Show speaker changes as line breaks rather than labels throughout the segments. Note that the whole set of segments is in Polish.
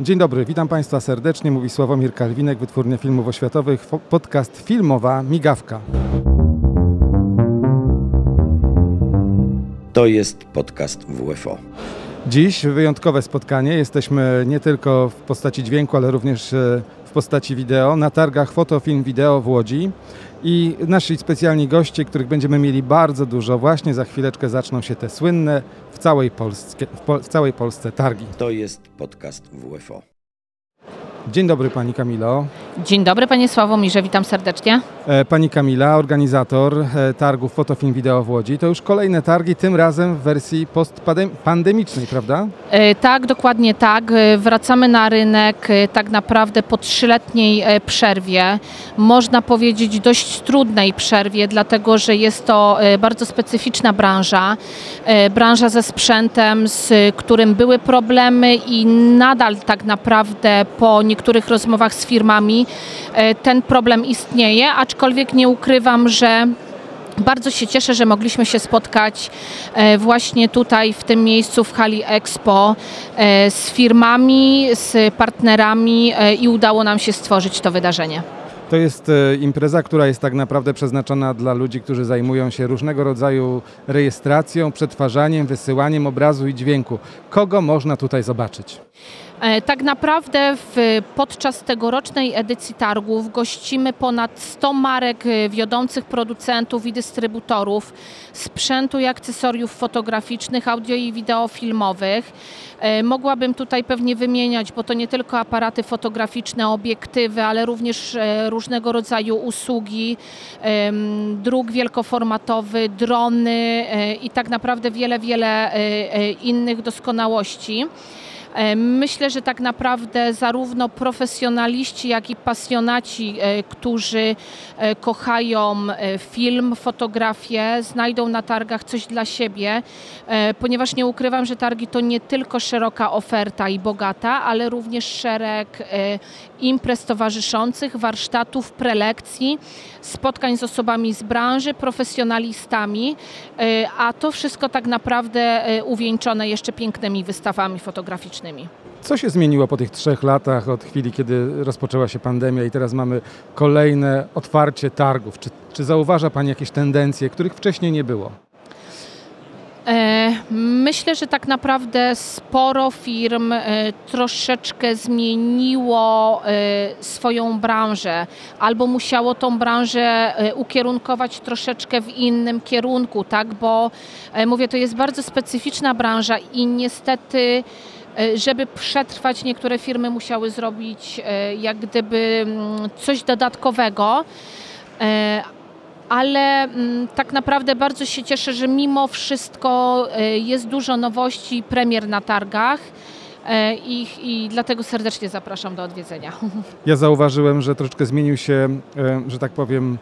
Dzień dobry, witam Państwa serdecznie. Mówi Sławomir Kalwinek, Wytwórnia Filmów Oświatowych, podcast Filmowa Migawka.
To jest podcast WFO.
Dziś wyjątkowe spotkanie. Jesteśmy nie tylko w postaci dźwięku, ale również e, w postaci wideo na targach Fotofilm Wideo w Łodzi. I nasi specjalni goście, których będziemy mieli bardzo dużo, właśnie za chwileczkę zaczną się te słynne w całej, Polsce, w, Pol w całej Polsce targi.
To jest podcast WFO.
Dzień dobry Pani Kamilo.
Dzień dobry Panie Sławomirze, witam serdecznie.
E, pani Kamila, organizator e, targów Fotofilm Wideo w Łodzi. To już kolejne targi, tym razem w wersji postpandemicznej, prawda?
E, tak, dokładnie tak. Wracamy na rynek tak naprawdę po trzyletniej przerwie. Można powiedzieć dość trudnej przerwie, dlatego że jest to bardzo specyficzna branża. Branża ze sprzętem, z którym były problemy i nadal tak naprawdę po niektórych rozmowach z firmami ten problem istnieje, aczkolwiek nie ukrywam, że bardzo się cieszę, że mogliśmy się spotkać e, właśnie tutaj w tym miejscu w hali Expo e, z firmami, z partnerami e, i udało nam się stworzyć to wydarzenie.
To jest impreza, która jest tak naprawdę przeznaczona dla ludzi, którzy zajmują się różnego rodzaju rejestracją, przetwarzaniem, wysyłaniem obrazu i dźwięku. Kogo można tutaj zobaczyć?
E, tak naprawdę w, podczas tegorocznej edycji targów gościmy ponad 100 marek e, wiodących producentów i dystrybutorów sprzętu i akcesoriów fotograficznych, audio i wideofilmowych. E, mogłabym tutaj pewnie wymieniać, bo to nie tylko aparaty fotograficzne, obiektywy, ale również różnego rodzaju usługi, druk wielkoformatowy, drony i tak naprawdę wiele, wiele innych doskonałości. E, myślę, że tak naprawdę zarówno profesjonaliści, jak i pasjonaci, e, którzy e, kochają film, fotografię, znajdą na targach coś dla siebie, ponieważ nie ukrywam, że targi to nie tylko szeroka oferta i bogata, ale również szereg imprez towarzyszących, warsztatów, prelekcji, spotkań z osobami z branży, profesjonalistami, a to wszystko tak naprawdę uwieńczone jeszcze pięknymi wystawami fotograficznymi.
Co się zmieniło po tych trzech latach od chwili, kiedy rozpoczęła się pandemia i teraz mamy kolejne otwarcie targów? Czy, czy zauważa Pani jakieś tendencje, których wcześniej nie było?
E, myślę, że tak naprawdę sporo firm e, troszeczkę zmieniło e, swoją branżę, albo musiało tą branżę ukierunkować troszeczkę w innym kierunku, tak? Bo mówię, to jest bardzo specyficzna branża i niestety żeby przetrwać, niektóre firmy musiały zrobić e, jak gdyby mm, coś dodatkowego. E, ale mm, tak naprawdę bardzo się cieszę, że mimo wszystko jest dużo nowości, premier na targach. I, I, dlatego serdecznie zapraszam do odwiedzenia.
Ja zauważyłem, że troszeczkę zmienił się, że tak powiem,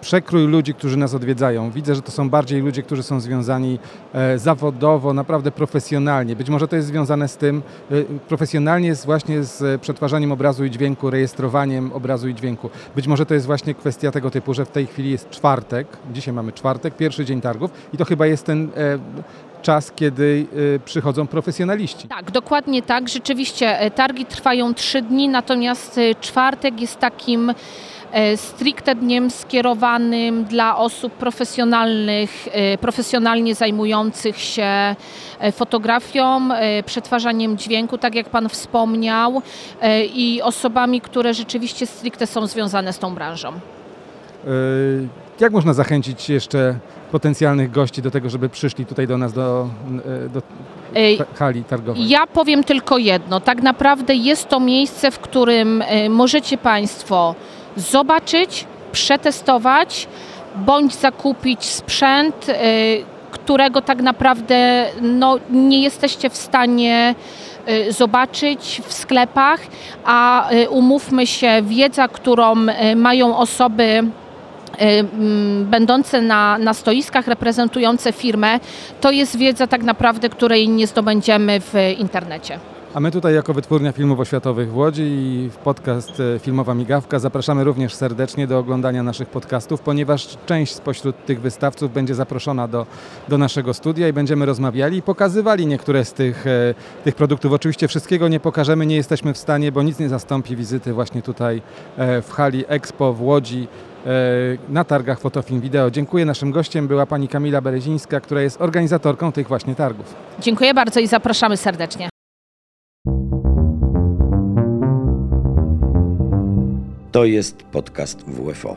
przekrój ludzi, którzy nas odwiedzają. Widzę, że to są bardziej ludzie, którzy są związani e, zawodowo, naprawdę profesjonalnie. Być może to jest związane z tym, e, profesjonalnie jest właśnie z przetwarzaniem obrazu i dźwięku, rejestrowaniem obrazu i dźwięku. Być może to jest właśnie kwestia tego typu, że w tej chwili jest czwartek, dzisiaj mamy czwartek, pierwszy dzień targów i to chyba jest ten e, czas, kiedy przychodzą profesjonaliści.
Tak, dokładnie tak. Rzeczywiście targi trwają trzy dni, natomiast czwartek jest takim stricte dniem skierowanym dla osób profesjonalnych, e, profesjonalnie zajmujących się e, fotografią, przetwarzaniem dźwięku, tak jak Pan wspomniał, i osobami, które rzeczywiście stricte są związane z tą branżą.
Jak można zachęcić jeszcze potencjalnych gości do tego, żeby przyszli tutaj do nas do, do hali targowej?
Ja powiem tylko jedno. Tak naprawdę jest to miejsce, w którym możecie Państwo zobaczyć, przetestować bądź zakupić sprzęt, y, którego tak naprawdę no, nie jesteście w stanie y, zobaczyć w sklepach, a y, umówmy się, wiedza, którą mają osoby będące na, na stoiskach, reprezentujące firmę, to jest wiedza tak naprawdę, której nie zdobędziemy w internecie.
A my tutaj jako Wytwórnia Filmów Oświatowych w Łodzi i podcast e, Filmowa Migawka zapraszamy również serdecznie do oglądania naszych podcastów, ponieważ część spośród tych wystawców będzie zaproszona do, do naszego studia i będziemy rozmawiali i pokazywali niektóre z tych, e, tych produktów. Oczywiście wszystkiego nie pokażemy, nie jesteśmy w stanie, bo nic nie zastąpi wizyty właśnie tutaj e, w hali Expo w Łodzi na targach Fotofilm Wideo. Dziękuję. Naszym gościem była pani Kamila Berezińska, która jest organizatorką tych właśnie targów.
Dziękuję bardzo i zapraszamy serdecznie.
To jest podcast WFO.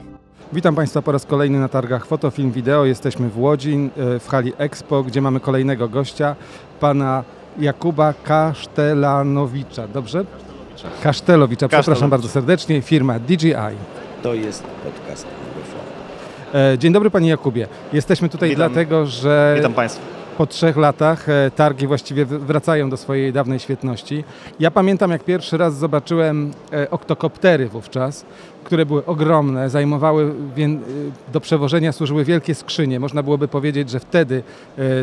Witam Państwa po raz kolejny na targach Fotofilm Wideo. Jesteśmy w Łodzi, e, w hali Expo, gdzie mamy kolejnego gościa, pana Jakuba Kasztelanowicza. Dobrze? Kasztelowicza, przepraszam bardzo serdecznie, firma DJI.
To jest podcast WFO.
E, Dzień dobry Panie Jakubie. Jesteśmy tutaj
Witam.
dlatego, że
Witam Państwa.
Po trzech latach e, targi właściwie wracają do swojej dawnej świetności. Ja pamiętam, jak pierwszy raz zobaczyłem e, oktokoptery wówczas, które były ogromne, zajmowały e, do przewożenia służyły wielkie skrzynie. Można byłoby powiedzieć, że wtedy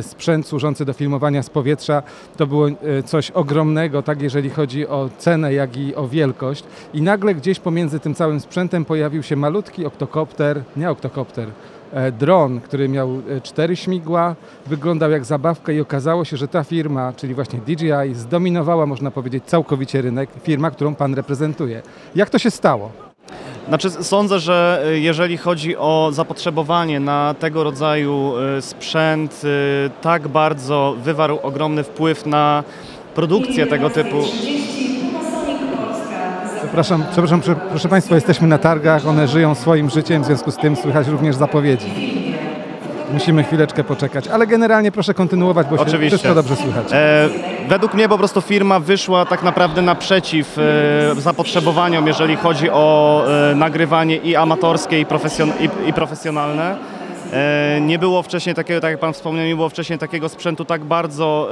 sprzęt służący do filmowania z powietrza to było coś ogromnego, tak jeżeli chodzi o cenę, jak i o wielkość. I nagle gdzieś pomiędzy tym całym sprzętem pojawił się malutki oktokopter, nie oktokopter, dron, który miał e, cztery śmigła, wyglądał jak zabawka i okazało się, że ta firma, czyli właśnie DJI, zdominowała, można powiedzieć, całkowicie rynek, firma, którą Pan reprezentuje. Jak to się stało?
Znaczy, sądzę, że y, jeżeli chodzi o zapotrzebowanie na tego rodzaju sprzęt, tak bardzo wywarł ogromny wpływ na produkcję tego typu.
Przepraszam, przepraszam, prze- proszę Państwa, jesteśmy na targach, one żyją swoim życiem, w związku z tym słychać również zapowiedzi. Musimy chwileczkę poczekać, ale generalnie proszę kontynuować, bo się
Oczywiście.
wszystko dobrze słychać.
E, według mnie po prostu firma wyszła tak naprawdę naprzeciw e, zapotrzebowaniom, jeżeli chodzi o e, nagrywanie i amatorskie, i, profesjon- i, i profesjonalne. E, nie było wcześniej takiego, tak jak Pan wspomniał, nie było wcześniej takiego sprzętu tak bardzo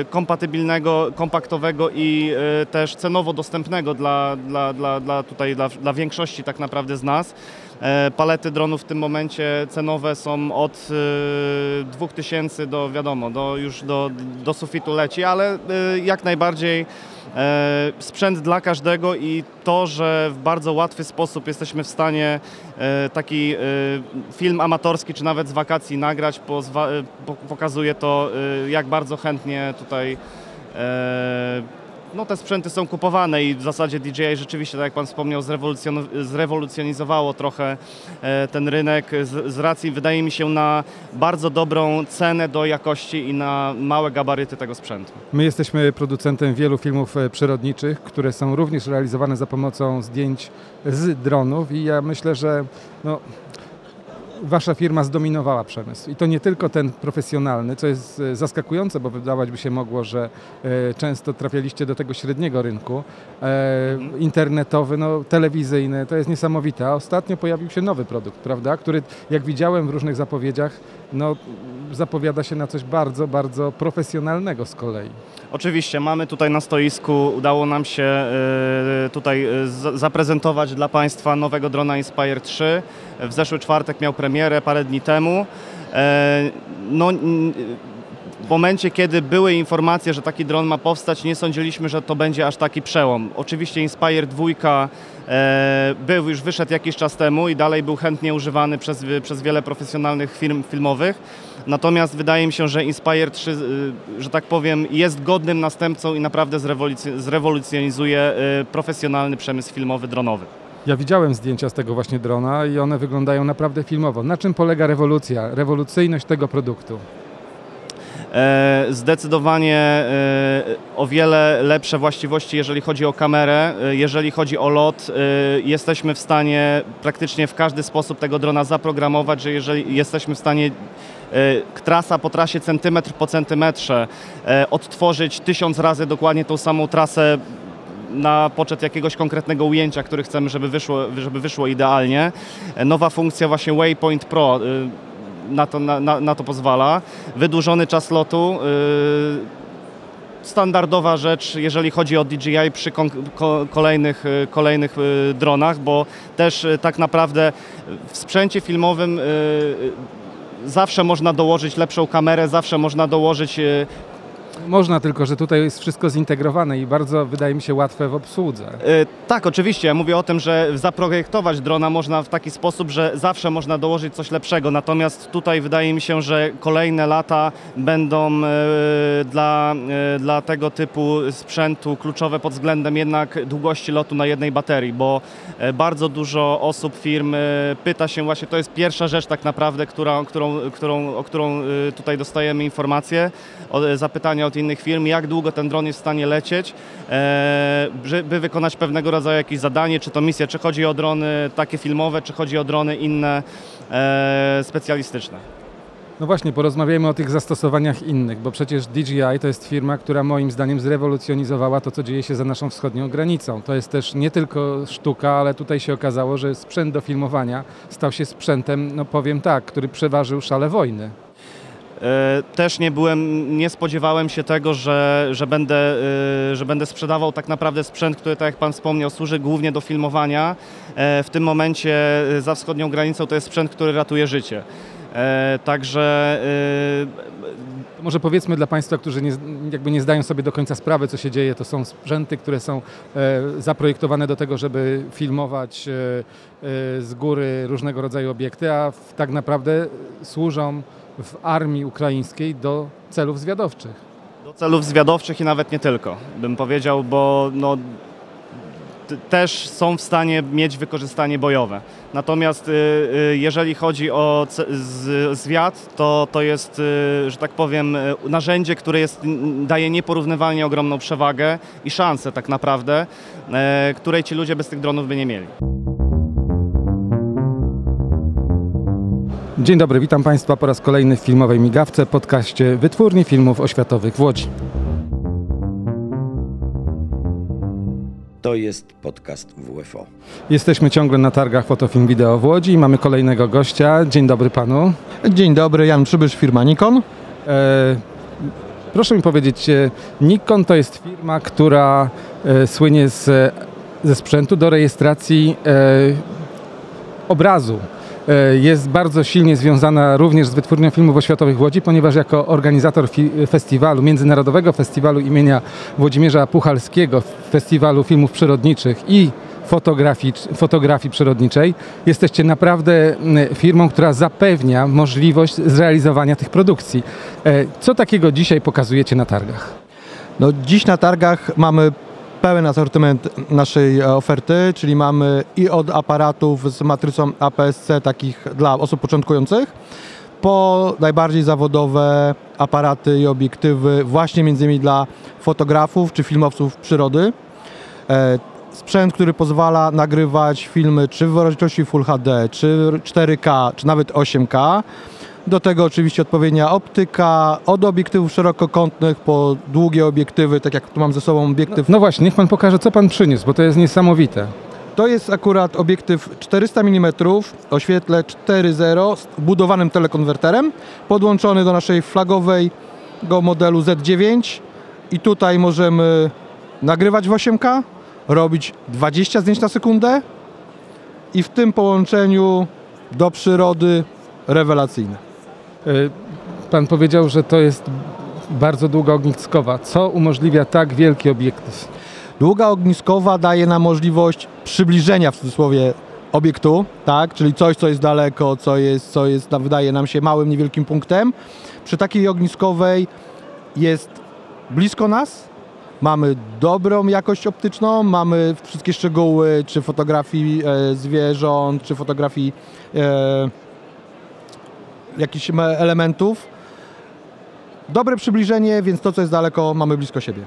e, kompatybilnego, kompaktowego i e, też cenowo dostępnego dla, dla, dla, dla, tutaj, dla, dla większości tak naprawdę z nas. Palety dronów w tym momencie cenowe są od e, 2000 do wiadomo, do, już do, do sufitu leci, ale jak najbardziej sprzęt dla każdego i to, że w bardzo łatwy sposób jesteśmy w stanie e, taki e, film amatorski czy nawet z wakacji nagrać, e, pokazuje to, e, jak bardzo chętnie tutaj e, no, te sprzęty są kupowane i w zasadzie DJI rzeczywiście, tak jak Pan wspomniał, zrewolucjon- zrewolucjonizowało trochę e, ten rynek z, z racji, wydaje mi się, na bardzo dobrą cenę do jakości i na małe gabaryty tego sprzętu.
My jesteśmy producentem wielu filmów e, przyrodniczych, które są również realizowane za pomocą zdjęć z dronów i ja myślę, że no, wasza firma zdominowała przemysł. I to nie tylko ten profesjonalny, co jest e, zaskakujące, bo wydawać by się mogło, że e, często trafialiście do tego średniego rynku. E, internetowy, no, telewizyjny, to jest niesamowite. A ostatnio pojawił się nowy produkt, prawda, który jak widziałem w różnych zapowiedziach, no, zapowiada się na coś bardzo, bardzo profesjonalnego z kolei.
Oczywiście mamy tutaj na stoisku, udało nam się e, tutaj e, zaprezentować dla Państwa nowego drona Inspire 3. W zeszły czwartek miał premierę parę dni temu. E, No, w momencie, kiedy były informacje, że taki dron ma powstać, nie sądziliśmy, że to będzie aż taki przełom. Oczywiście Inspire 2 e, był już wyszedł jakiś czas temu i dalej był chętnie używany przez, przez wiele profesjonalnych firm filmowych. Natomiast wydaje mi się, że Inspire 3, y, że tak powiem, jest godnym następcą i naprawdę zrewoluc- zrewolucjonizuje y, profesjonalny przemysł filmowy dronowy.
Ja widziałem zdjęcia z tego właśnie drona i one wyglądają naprawdę filmowo. Na czym polega rewolucja, rewolucyjność tego produktu?
E, Zdecydowanie e, o wiele lepsze właściwości, jeżeli chodzi o kamerę, e, jeżeli chodzi o lot. Jesteśmy w stanie praktycznie w każdy sposób tego drona zaprogramować, że jeżeli jesteśmy w stanie trasa po trasie, centymetr po centymetrze odtworzyć tysiąc razy dokładnie tą samą trasę na poczet jakiegoś konkretnego ujęcia, który chcemy, żeby wyszło, żeby wyszło idealnie. Nowa funkcja właśnie Waypoint Pro na to, na, na, to pozwala. Wydłużony czas lotu. y, Standardowa rzecz, jeżeli chodzi o DJI przy kolejnych, y, kolejnych y, dronach, bo też tak naprawdę w sprzęcie filmowym zawsze można dołożyć lepszą kamerę, zawsze można dołożyć
Można, tylko że tutaj jest wszystko zintegrowane i bardzo, wydaje mi się, łatwe w obsłudze.
E, Tak, oczywiście. Ja mówię o tym, że zaprojektować drona można w taki sposób, że zawsze można dołożyć coś lepszego. Natomiast tutaj wydaje mi się, że kolejne lata będą e, dla, e, dla tego typu sprzętu kluczowe pod względem jednak długości lotu na jednej baterii, bo bardzo dużo osób, firm pyta się właśnie, to jest pierwsza rzecz tak naprawdę, która, którą, którą, o którą tutaj dostajemy informacje, o, zapytania od innych firm, jak długo ten dron jest w stanie lecieć, e, żeby wykonać pewnego rodzaju jakieś zadanie, czy to misję, czy chodzi o drony takie filmowe, czy chodzi o drony inne e, specjalistyczne.
No właśnie, porozmawiajmy o tych zastosowaniach innych, bo przecież DJI to jest firma, która moim zdaniem zrewolucjonizowała to, co dzieje się za naszą wschodnią granicą. To jest też nie tylko sztuka, ale tutaj się okazało, że sprzęt do filmowania stał się sprzętem, no powiem tak, który przeważył szale wojny.
E, Też nie byłem, nie spodziewałem się tego, że, że, będę, e, że będę sprzedawał tak naprawdę sprzęt, który, tak jak Pan wspomniał, służy głównie do filmowania. E, W tym momencie za wschodnią granicą to jest sprzęt, który ratuje życie. Także
Może powiedzmy dla Państwa, którzy nie, jakby nie zdają sobie do końca sprawy, co się dzieje, to są sprzęty, które są e, zaprojektowane do tego, żeby filmować e, e, z góry różnego rodzaju obiekty, a w, tak naprawdę służą w armii ukraińskiej do celów zwiadowczych.
do celów zwiadowczych i nawet nie tylko, bym powiedział, bo no, też są w stanie mieć wykorzystanie bojowe. Natomiast y, y, jeżeli chodzi o z, zwiat, to, to jest, y, że tak powiem, y, narzędzie, które jest, daje nieporównywalnie ogromną przewagę i szansę tak naprawdę, e, której ci ludzie bez tych dronów by nie mieli.
Dzień dobry, witam Państwa po raz kolejny w filmowej migawce, podcaście Wytwórni Filmów Oświatowych w Łodzi.
To jest podcast WFO.
Jesteśmy ciągle na targach Fotofilm Wideo w Łodzi i mamy kolejnego gościa. Dzień dobry Panu.
Dzień dobry, Jan Przybysz, firma Nikon.
E, proszę mi powiedzieć, e, Nikon to jest firma, która e, słynie z, ze sprzętu do rejestracji e, obrazu. E, Jest bardzo silnie związana również z Wytwórnią Filmów Oświatowych w Łodzi, ponieważ jako organizator festiwalu, Międzynarodowego Festiwalu imienia Włodzimierza Puchalskiego, Festiwalu Filmów Przyrodniczych i fotografii, fotografii przyrodniczej, jesteście naprawdę firmą, która zapewnia możliwość zrealizowania tych produkcji. E, Co takiego dzisiaj pokazujecie na targach?
No, dziś na targach mamy pełen asortyment naszej e, oferty, czyli mamy i od aparatów z matrycą APS-C takich dla osób początkujących, po najbardziej zawodowe aparaty i obiektywy właśnie między innymi dla fotografów czy filmowców przyrody. E, Sprzęt, który pozwala nagrywać filmy czy w rozdzielczości Full HD, czy 4K, czy nawet 8K. Do tego oczywiście odpowiednia optyka, od obiektywów szerokokątnych po długie obiektywy, tak jak tu mam ze sobą obiektyw.
No właśnie, niech Pan pokaże, co Pan przyniósł, bo to jest niesamowite.
To jest akurat obiektyw 400 mm o świetle 4.0 z budowanym telekonwerterem, podłączony do naszej flagowego modelu Z9 i tutaj możemy nagrywać w 8K, robić 20 zdjęć na sekundę i w tym połączeniu do przyrody rewelacyjne.
E, Pan powiedział, że to jest bardzo długa ogniskowa. Co umożliwia tak wielki obiektyw?
Długa ogniskowa daje nam możliwość przybliżenia w cudzysłowie obiektu, tak? czyli coś, co jest daleko, co jest, co jest, wydaje nam się małym, niewielkim punktem. Przy takiej ogniskowej jest blisko nas, mamy dobrą jakość optyczną, mamy wszystkie szczegóły, czy fotografii e, zwierząt, czy fotografii e, jakichś me- elementów. Dobre przybliżenie, więc to, co jest daleko, mamy blisko siebie.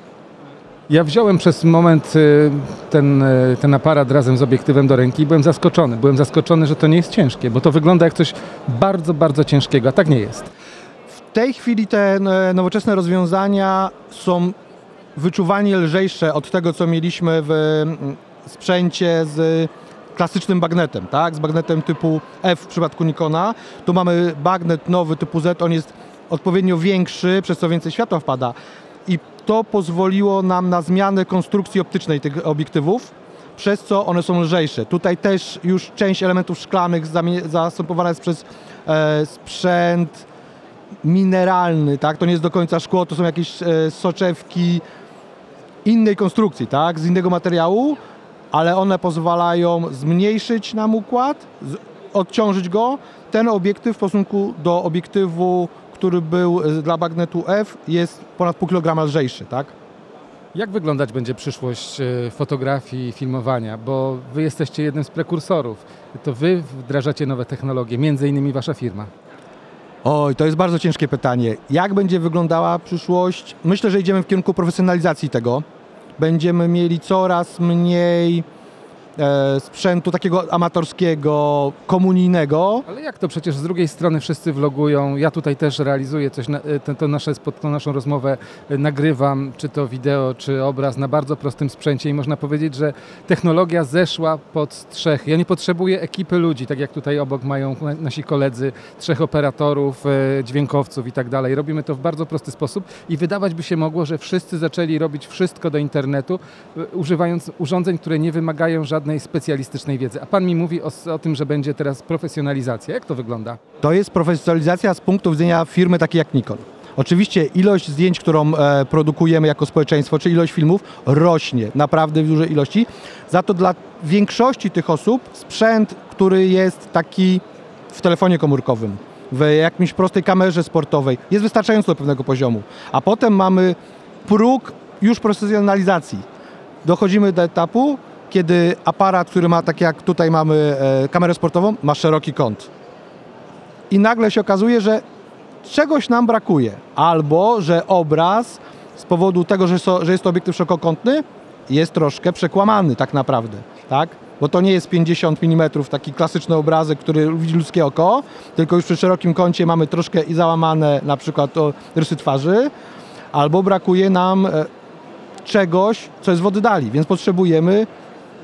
Ja wziąłem przez moment y, ten, y, ten aparat razem z obiektywem do ręki i byłem zaskoczony. Byłem zaskoczony, że to nie jest ciężkie, bo to wygląda jak coś bardzo, bardzo ciężkiego, a tak nie jest.
W tej chwili te e, nowoczesne rozwiązania są wyczuwalnie lżejsze od tego, co mieliśmy w mm, sprzęcie z klasycznym bagnetem, tak? z bagnetem typu F w przypadku Nikona. Tu mamy bagnet nowy typu Z, on jest odpowiednio większy, przez co więcej światła wpada. I to pozwoliło nam na zmianę konstrukcji optycznej tych obiektywów, przez co one są lżejsze. Tutaj też już część elementów szklanych zastępowana jest przez e, sprzęt mineralny, tak? To nie jest do końca szkło, to są jakieś e, soczewki innej konstrukcji, tak? Z innego materiału, ale one pozwalają zmniejszyć nam układ, odciążyć go. Ten obiektyw w stosunku do obiektywu, który był e, dla magnetu F, jest ponad pół kilograma lżejszy, tak?
Jak wyglądać będzie przyszłość e, fotografii i filmowania? Bo wy jesteście jednym z prekursorów. To wy wdrażacie nowe technologie, między innymi wasza firma.
Oj, to jest bardzo ciężkie pytanie. Jak będzie wyglądała przyszłość? Myślę, że idziemy w kierunku profesjonalizacji tego. Będziemy mieli coraz mniej e, sprzętu takiego amatorskiego, komunijnego.
Ale jak to przecież z drugiej strony wszyscy vlogują, ja tutaj też realizuję coś, na, e, to, to nasze, naszą rozmowę e, nagrywam, czy to wideo, czy obraz na bardzo prostym sprzęcie i można powiedzieć, że technologia zeszła pod strzech. Ja nie potrzebuję ekipy ludzi, tak jak tutaj obok mają na- nasi koledzy, trzech operatorów, e, dźwiękowców i tak dalej. Robimy to w bardzo prosty sposób i wydawać by się mogło, że wszyscy zaczęli robić wszystko do internetu, używając urządzeń, które nie wymagają żadnej specjalistycznej wiedzy. A pan mi mówi o, o tym, że będzie teraz profesjonalizacja. Jak to wygląda?
To jest profesjonalizacja z punktu widzenia firmy takiej jak Nikon. Oczywiście ilość zdjęć, którą e, produkujemy jako społeczeństwo, czy ilość filmów rośnie naprawdę w dużej ilości. Za to dla większości tych osób sprzęt, który jest taki w telefonie komórkowym, w jakimś prostej kamerze sportowej, jest wystarczający do pewnego poziomu. A potem mamy próg już profesjonalizacji. Dochodzimy do etapu, kiedy aparat, który ma, tak jak tutaj mamy e, kamerę sportową, ma szeroki kąt i nagle się okazuje, że czegoś nam brakuje. Albo, że obraz z powodu tego, że, so, że jest to obiektyw szerokokątny, jest troszkę przekłamany tak naprawdę, tak? Bo to nie jest 50 mm taki klasyczny obrazek, który widzi ludzkie oko, tylko już przy szerokim kącie mamy troszkę i załamane na przykład o rysy twarzy, albo brakuje nam e, czegoś, co jest w oddali, więc potrzebujemy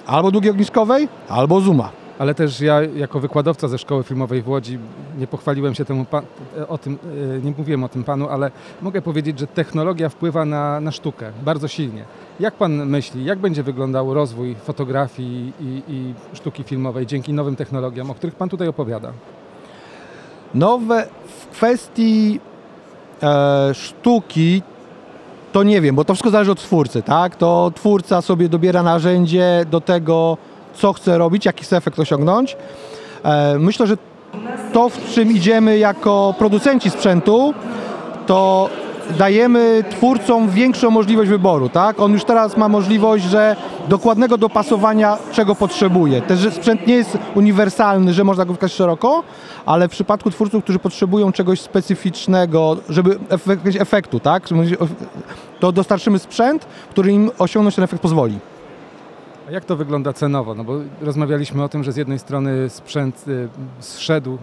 albo długiej ogniskowej, albo zooma.
Ale też ja jako wykładowca ze szkoły filmowej w Łodzi nie pochwaliłem się temu pa- o tym, e, nie mówiłem o tym panu, ale mogę powiedzieć, że technologia wpływa na, na sztukę bardzo silnie. Jak pan myśli, jak będzie wyglądał rozwój fotografii i, i sztuki filmowej dzięki nowym technologiom, o których pan tutaj opowiada?
Nowe w kwestii e, sztuki to nie wiem, bo to wszystko zależy od twórcy, tak? To twórca sobie dobiera narzędzie do tego, co chce robić, jaki chce efekt osiągnąć. E, myślę, że to, w czym idziemy jako producenci sprzętu, to dajemy twórcom większą możliwość wyboru, tak? On już teraz ma możliwość, że dokładnego dopasowania, czego potrzebuje. Też sprzęt nie jest uniwersalny, że można go wykazać szeroko, ale w przypadku twórców, którzy potrzebują czegoś specyficznego, żeby jakiegoś efektu, tak? To dostarczymy sprzęt, który im osiągnąć ten efekt pozwoli.
A jak to wygląda cenowo? No bo rozmawialiśmy o tym, że z jednej strony sprzęt y, zszedł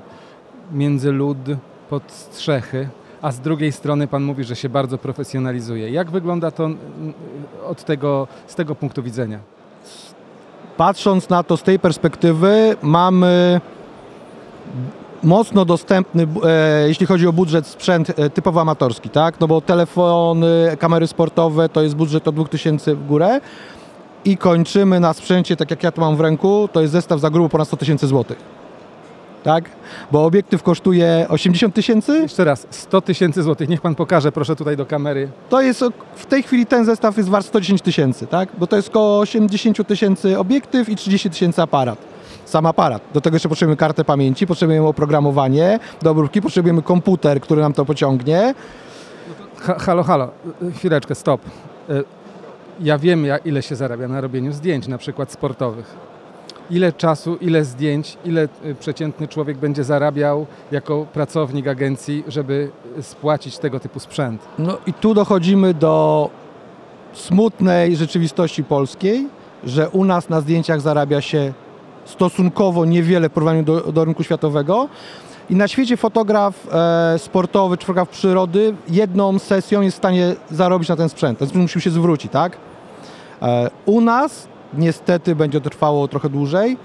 między lud pod strzechy, a z drugiej strony pan mówi, że się bardzo profesjonalizuje. Jak wygląda to od tego, z tego punktu widzenia?
patrząc na to z tej perspektywy, mamy mocno dostępny, e, jeśli chodzi o budżet, sprzęt e, typowo amatorski, tak? No bo telefony, kamery sportowe to jest budżet od 2000 w górę i kończymy na sprzęcie, tak jak ja tu mam w ręku, to jest zestaw za grubo ponad 100 tysięcy złotych. Tak? Bo obiektyw kosztuje 80 tysięcy,
Jeszcze raz, 100 tysięcy złotych. Niech pan pokaże, proszę tutaj do kamery.
to jest w tej chwili ten zestaw jest wart 110 tysięcy, tak? Bo to jest około 80 tysięcy obiektyw i 30 tysięcy aparat. Sam aparat. Do tego jeszcze potrzebujemy kartę pamięci, potrzebujemy oprogramowanie do obróbki, potrzebujemy komputer, który nam to pociągnie.
Ha, halo, halo, y, chwileczkę, stop. Y, Ja wiem, ja, ile się zarabia na robieniu zdjęć, na przykład sportowych. Ile czasu, ile zdjęć, ile y, przeciętny człowiek będzie zarabiał jako pracownik agencji, żeby spłacić tego typu sprzęt?
No i tu dochodzimy do smutnej rzeczywistości polskiej, że u nas na zdjęciach zarabia się stosunkowo niewiele w porównaniu do, do rynku światowego. I na świecie fotograf e, sportowy czy fotograf przyrody jedną sesją jest w stanie zarobić na ten sprzęt. Ten sprzęt musi się zwrócić, tak? E, u nas niestety będzie trwało trochę dłużej.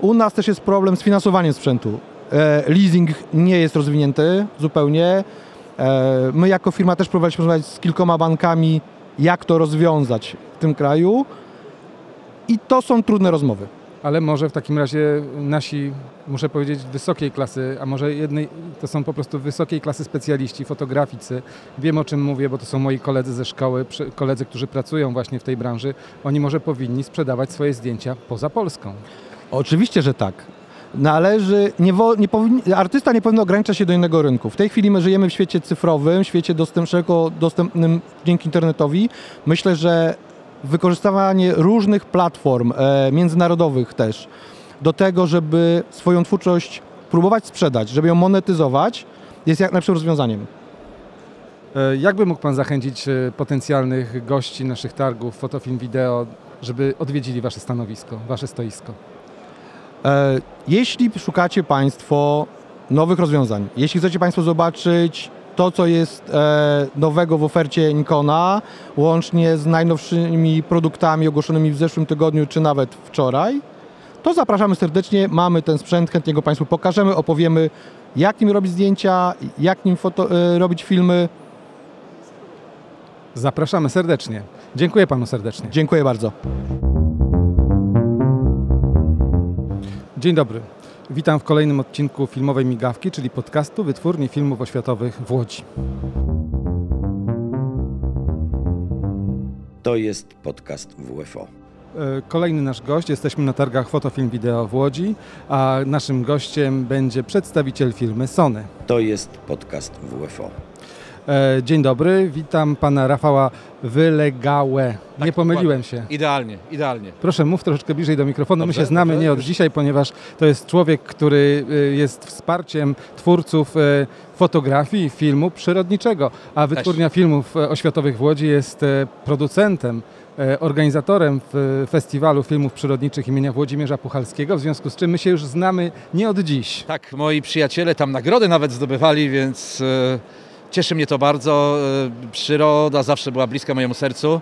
U nas też jest problem z finansowaniem sprzętu. E, leasing nie jest rozwinięty zupełnie. E, My jako firma też próbowaliśmy rozmawiać z kilkoma bankami, jak to rozwiązać w tym kraju. I to są trudne rozmowy.
Ale może w takim razie nasi, muszę powiedzieć, wysokiej klasy, a może jednej, to są po prostu wysokiej klasy specjaliści, fotograficy. Wiem o czym mówię, bo to są moi koledzy ze szkoły, koledzy, którzy pracują właśnie w tej branży. Oni może powinni sprzedawać swoje zdjęcia poza Polską.
Oczywiście, że tak. Należy, nie nie powinni, artysta nie powinien ograniczać się do innego rynku. W tej chwili my żyjemy w świecie cyfrowym, świecie dostęp, szeroko dostępnym dzięki internetowi. Myślę, że wykorzystywanie różnych platform e, międzynarodowych też do tego, żeby swoją twórczość próbować sprzedać, żeby ją monetyzować, jest jak najlepszym rozwiązaniem.
E, Jakby mógł Pan zachęcić e, potencjalnych gości naszych targów, fotofilm, wideo, żeby odwiedzili Wasze stanowisko, Wasze stoisko?
E, Jeśli szukacie Państwo nowych rozwiązań, jeśli chcecie Państwo zobaczyć to, co jest e, nowego w ofercie Nikona, łącznie z najnowszymi produktami ogłoszonymi w zeszłym tygodniu, czy nawet wczoraj, to zapraszamy serdecznie. Mamy ten sprzęt, chętnie go Państwu pokażemy, opowiemy, jak nim robić zdjęcia, jak nim foto, e, robić filmy.
Zapraszamy serdecznie. Dziękuję Panu serdecznie.
Dziękuję bardzo.
Dzień dobry. Witam w kolejnym odcinku Filmowej Migawki, czyli podcastu Wytwórni Filmów Oświatowych w Łodzi.
To jest podcast WFO.
E, Kolejny nasz gość, jesteśmy na targach Fotofilm Wideo w Łodzi, a naszym gościem będzie przedstawiciel firmy Sony.
To jest podcast WFO.
E, Dzień dobry, witam Pana Rafała Wylegałę.
Tak,
Nie pomyliłem się.
Idealnie, idealnie.
Proszę, mów troszeczkę bliżej do mikrofonu. My
Dobrze,
się znamy
dobrze.
nie od dzisiaj, ponieważ to jest człowiek, który y, jest wsparciem twórców y, fotografii i filmu przyrodniczego, a Wytwórnia Filmów e, Oświatowych w Łodzi jest e, producentem, e, organizatorem festiwalu filmów przyrodniczych imienia Włodzimierza Puchalskiego, w związku z czym my się już znamy nie od dziś.
Tak, moi przyjaciele tam nagrody nawet zdobywali, więc e, cieszy mnie to bardzo. E, przyroda zawsze była bliska mojemu sercu.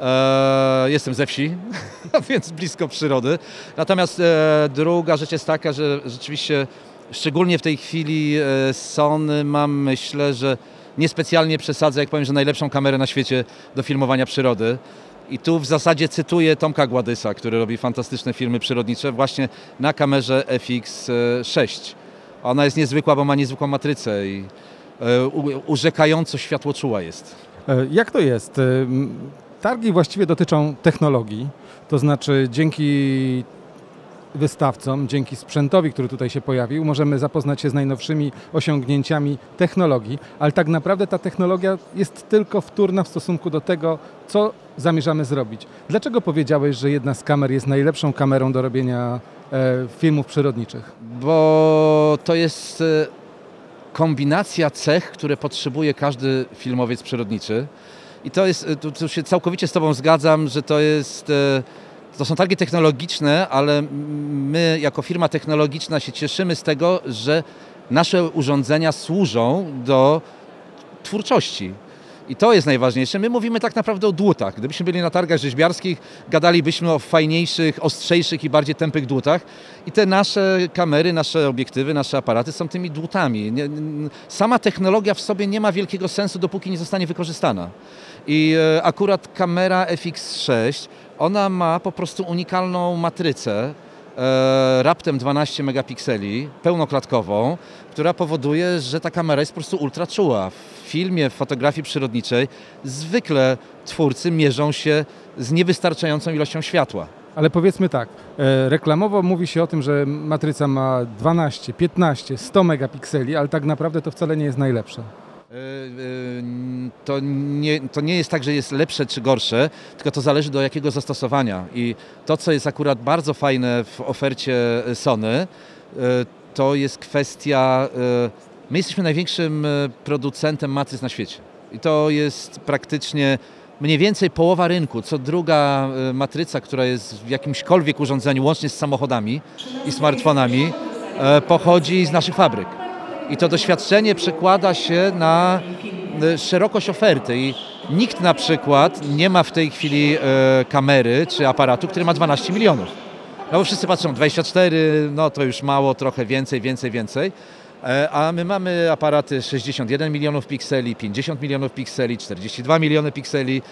E, jestem ze wsi, więc blisko przyrody. Natomiast e, druga rzecz jest taka, że rzeczywiście szczególnie w tej chwili Sony mam myślę, że niespecjalnie przesadzę, jak powiem, że najlepszą kamerę na świecie do filmowania przyrody. I tu w zasadzie cytuję Tomka Gładysa, który robi fantastyczne filmy przyrodnicze właśnie na kamerze FX6. Ona jest niezwykła, bo ma niezwykłą matrycę i urzekająco światłoczuła jest.
E, Jak to jest? E, Targi właściwie dotyczą technologii, to znaczy dzięki wystawcom, dzięki sprzętowi, który tutaj się pojawił, możemy zapoznać się z najnowszymi osiągnięciami technologii, ale tak naprawdę ta technologia jest tylko wtórna w stosunku do tego, co zamierzamy zrobić. Dlaczego powiedziałeś, że jedna z kamer jest najlepszą kamerą do robienia e, filmów przyrodniczych?
Bo to jest e, kombinacja cech, które potrzebuje każdy filmowiec przyrodniczy. I to jest, e, tu, tu się całkowicie z Tobą zgadzam, że to jest, e, to są targi technologiczne, ale my jako firma technologiczna się cieszymy z tego, że nasze urządzenia służą do twórczości. I to jest najważniejsze. My mówimy tak naprawdę o dłutach. Gdybyśmy byli na targach rzeźbiarskich, gadalibyśmy o fajniejszych, ostrzejszych i bardziej tępych dłutach. I te nasze kamery, nasze obiektywy, nasze aparaty są tymi dłutami. Sama technologia w sobie nie ma wielkiego sensu, dopóki nie zostanie wykorzystana. I e, akurat kamera FX6, ona ma po prostu unikalną matrycę, raptem 12 megapikseli, pełnoklatkową, która powoduje, że ta kamera jest po prostu ultra czuła. W filmie, w fotografii przyrodniczej zwykle twórcy mierzą się z niewystarczającą ilością światła.
Ale powiedzmy tak, e, reklamowo mówi się o tym, że matryca ma 12, 15, 100 megapikseli, ale tak naprawdę to wcale nie jest najlepsze.
E, e, To nie, to nie jest tak, że jest lepsze czy gorsze, tylko to zależy do jakiego zastosowania. I to, co jest akurat bardzo fajne w ofercie Sony, e, to jest kwestia. My jesteśmy największym producentem matryc na świecie. I to jest praktycznie mniej więcej połowa rynku. Co druga matryca, która jest w jakimśkolwiek urządzeniu, łącznie z samochodami i smartfonami, pochodzi z naszych fabryk. I to doświadczenie przekłada się na e, szerokość oferty. I nikt na przykład nie ma w tej chwili e, kamery czy aparatu, który ma 12 milionów. No bo wszyscy patrzą 24, no to już mało, trochę więcej, więcej, więcej. E, A my mamy aparaty 61 milionów pikseli, 50 milionów pikseli, 42 miliony pikseli,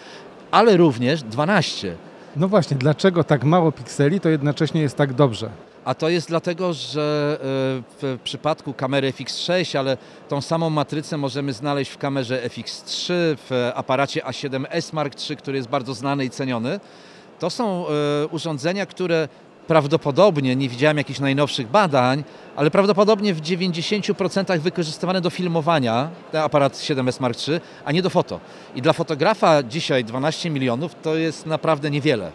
ale również 12.
No właśnie, dlaczego tak mało pikseli, to jednocześnie jest tak dobrze?
A to jest dlatego, że e, w przypadku kamery FX6, ale tą samą matrycę możemy znaleźć w kamerze FX3, w aparacie A7S Mark III, który jest bardzo znany i ceniony. To są e, urządzenia, które prawdopodobnie, nie widziałem jakichś najnowszych badań, ale prawdopodobnie w 90% wykorzystywane do filmowania, ten aparat 7S Mark III, a nie do foto. I dla fotografa dzisiaj 12 milionów to jest naprawdę niewiele.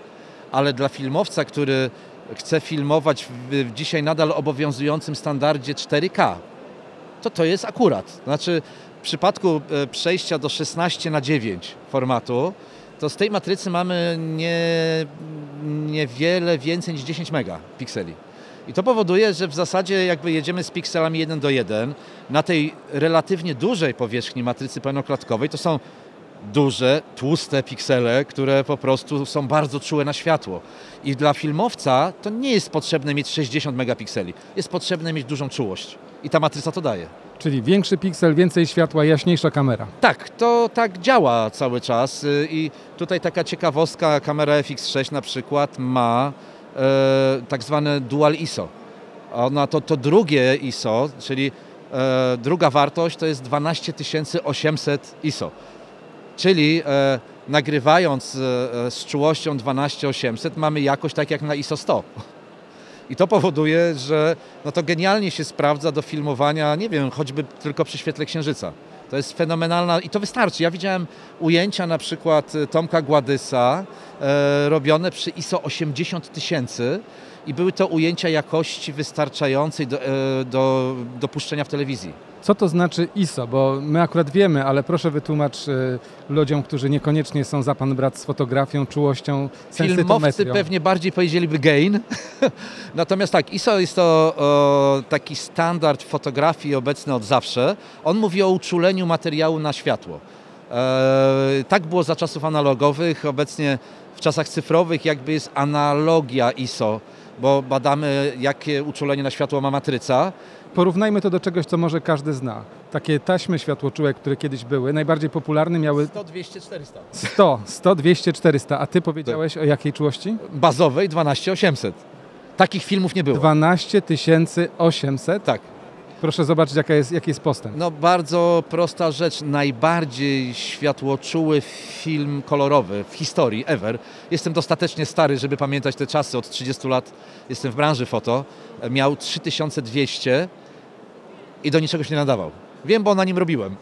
Ale dla filmowca, który chce filmować w, dzisiaj nadal obowiązującym standardzie 4K, to to jest akurat. Znaczy w przypadku e, przejścia do 16 na 9 formatu, to z tej matrycy mamy nie, niewiele więcej niż 10 megapikseli. I to powoduje, że w zasadzie jakby jedziemy z pikselami 1 do 1 na tej relatywnie dużej powierzchni matrycy pełnoklatkowej, to są duże, tłuste piksele, które po prostu są bardzo czułe na światło. I dla filmowca to nie jest potrzebne mieć 60 megapikseli, jest potrzebne mieć dużą czułość. I ta matryca to daje.
Czyli większy piksel, więcej światła, jaśniejsza kamera.
Tak, to tak działa cały czas y, i tutaj taka ciekawostka, kamera FX6 na przykład ma e, tak zwane dual ISO. Ona to, to drugie ISO, czyli e, druga wartość to jest 12800 ISO. Czyli e, nagrywając e, z czułością 12800 mamy jakość tak jak na ISO 100. I to powoduje, że no to genialnie się sprawdza do filmowania, nie wiem, choćby tylko przy świetle księżyca. To jest fenomenalna i to wystarczy. Ja widziałem ujęcia na przykład e, Tomka Gładysa e, robione przy ISO 80 tysięcy i były to ujęcia jakości wystarczającej do, e, do, do puszczenia w telewizji.
Co to znaczy ISO? Bo my akurat wiemy, ale proszę wytłumacz y, ludziom, którzy niekoniecznie są za pan brat z fotografią, czułością,
Filmowcy pewnie bardziej powiedzieliby gain. Natomiast tak, ISO jest to o, taki standard fotografii obecny od zawsze. On mówi o uczuleniu materiału na światło. E, tak było za czasów analogowych. Obecnie w czasach cyfrowych jakby jest analogia ISO, bo badamy jakie uczulenie na światło ma matryca.
Porównajmy to do czegoś, co może każdy zna. Takie taśmy światłoczułe, które kiedyś były, najbardziej popularne miały
100, 200, 400.
100, 100, 200, 400. A ty powiedziałeś o jakiej czułości?
Bazowej 12800. Takich filmów nie było.
12 800.
Tak.
Proszę zobaczyć, jaka jest, jaki jest postęp.
No bardzo prosta rzecz. Najbardziej światłoczuły film kolorowy w historii ever. Jestem dostatecznie stary, żeby pamiętać te czasy. Od 30 lat jestem w branży foto. Miał 3200 i do niczego się nie nadawał. Wiem, bo na nim robiłem.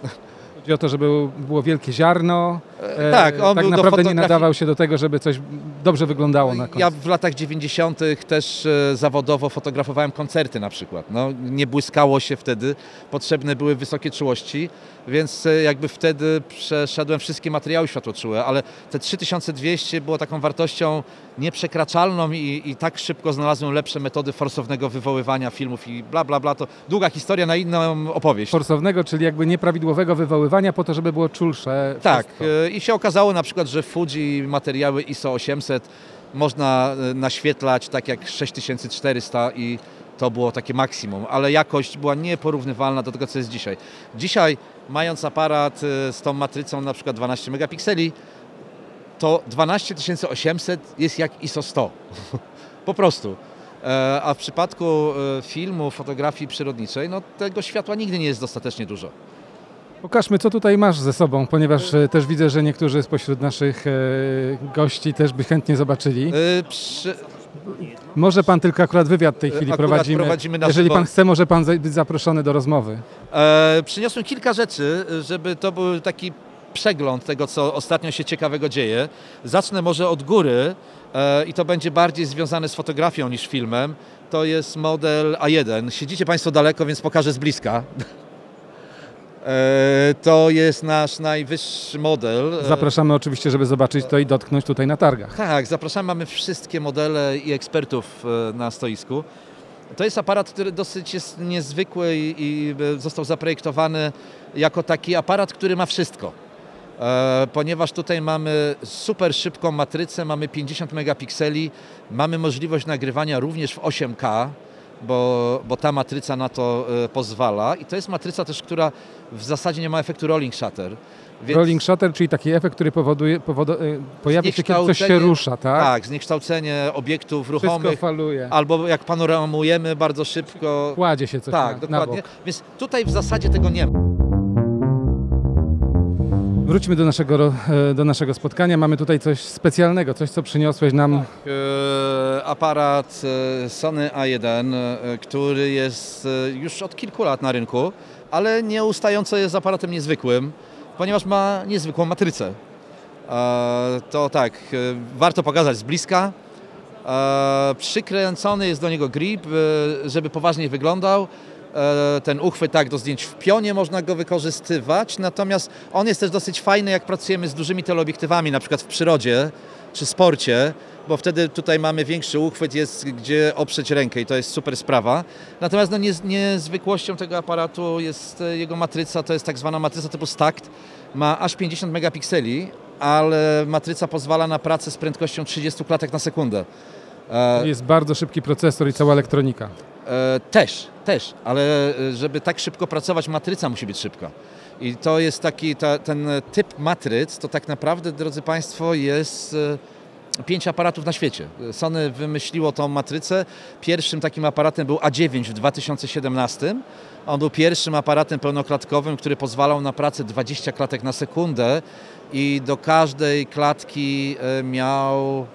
Chodzi o to, żeby było wielkie ziarno. E,
tak, on
tak
był do
naprawdę nie
fotografii-
nadawał się do tego, żeby coś dobrze wyglądało na końcu.
Ja w latach 90. też e, zawodowo fotografowałem koncerty na przykład. No, nie błyskało się wtedy, potrzebne były wysokie czułości, więc e, jakby wtedy przeszedłem wszystkie materiały światłoczułe, ale te 3200 było taką wartością nieprzekraczalną i, i tak szybko znalazłem lepsze metody forsownego wywoływania filmów i bla bla bla. To długa historia na inną opowieść.
Forsownego, czyli jakby nieprawidłowego wywoływania po to, żeby było czulsze.
Tak,
wszystko.
I się okazało na przykład, że Fuji materiały ISO 800 można e, naświetlać tak jak 6400 i to było takie maksimum, ale jakość była nieporównywalna do tego, co jest dzisiaj. Dzisiaj, mając aparat e, z tą matrycą na przykład 12 megapikseli, to 12800 jest jak ISO 100. po prostu. E, A w przypadku filmu, fotografii przyrodniczej, no tego światła nigdy nie jest dostatecznie dużo.
Pokażmy, co tutaj masz ze sobą, ponieważ e, też widzę, że niektórzy spośród naszych e, gości też by chętnie zobaczyli.
E, Przy,
Może pan tylko akurat wywiad w tej chwili
Akurat
prowadzimy.
prowadzimy
Jeżeli pan chce, może pan być zaproszony do rozmowy.
E, przyniosłem kilka rzeczy, żeby to był taki przegląd tego, co ostatnio się ciekawego dzieje. Zacznę może od góry e, i to będzie bardziej związane z fotografią niż filmem. To jest model A1. Siedzicie Państwo daleko, więc pokażę z bliska. E, to jest nasz najwyższy model. E,
Zapraszamy oczywiście, żeby zobaczyć to i dotknąć tutaj na targach.
tak, zapraszamy. Mamy wszystkie modele i ekspertów e, na stoisku. To jest aparat, który dosyć jest niezwykły i, został zaprojektowany jako taki aparat, który ma wszystko. Ponieważ tutaj mamy super szybką matrycę, mamy 50 megapikseli, mamy możliwość nagrywania również w 8K, bo, bo ta matryca na to e, pozwala. I to jest matryca też, która w zasadzie nie ma efektu rolling shutter. Więc-
Rolling shutter, czyli taki efekt, który powoduje, powodu, y, pojawia się, kiedy coś się rusza, tak?
Tak, zniekształcenie obiektów
Wszystko
ruchomych,
faluje.
albo jak panoramujemy bardzo szybko.
Kładzie się coś
Tak,
na, na
dokładnie.
bok.
Więc tutaj w zasadzie tego nie ma.
Wróćmy do naszego, e, do naszego spotkania. Mamy tutaj coś specjalnego, coś, co przyniosłeś nam.
E, aparat e, Sony A1, e, który jest już od kilku lat na rynku, ale nieustająco jest aparatem niezwykłym, ponieważ ma niezwykłą matrycę. To tak, warto pokazać z bliska. Przykręcony jest do niego grip, żeby poważniej wyglądał. E, Ten uchwyt tak do zdjęć w pionie można go wykorzystywać, natomiast on jest też dosyć fajny, jak pracujemy z dużymi teleobiektywami, na przykład w przyrodzie czy sporcie, bo wtedy tutaj mamy większy uchwyt, jest gdzie oprzeć rękę i to jest super sprawa. Natomiast no, niez, niezwykłością tego aparatu jest e, jego matryca, to jest tak zwana matryca typu STACT. Ma aż 50 megapikseli, ale matryca pozwala na pracę z prędkością 30 klatek na sekundę. E,
Jest bardzo szybki procesor i cała elektronika.
E, też, też, ale e, żeby tak szybko pracować, matryca musi być szybka. I to jest taki, ta, ten typ matryc, to tak naprawdę, drodzy Państwo, jest pięć aparatów na świecie. Sony wymyśliło tą matrycę. Pierwszym takim aparatem był A9 w 2017. On był pierwszym aparatem pełnoklatkowym, który pozwalał na pracę 20 klatek na sekundę i do każdej klatki miał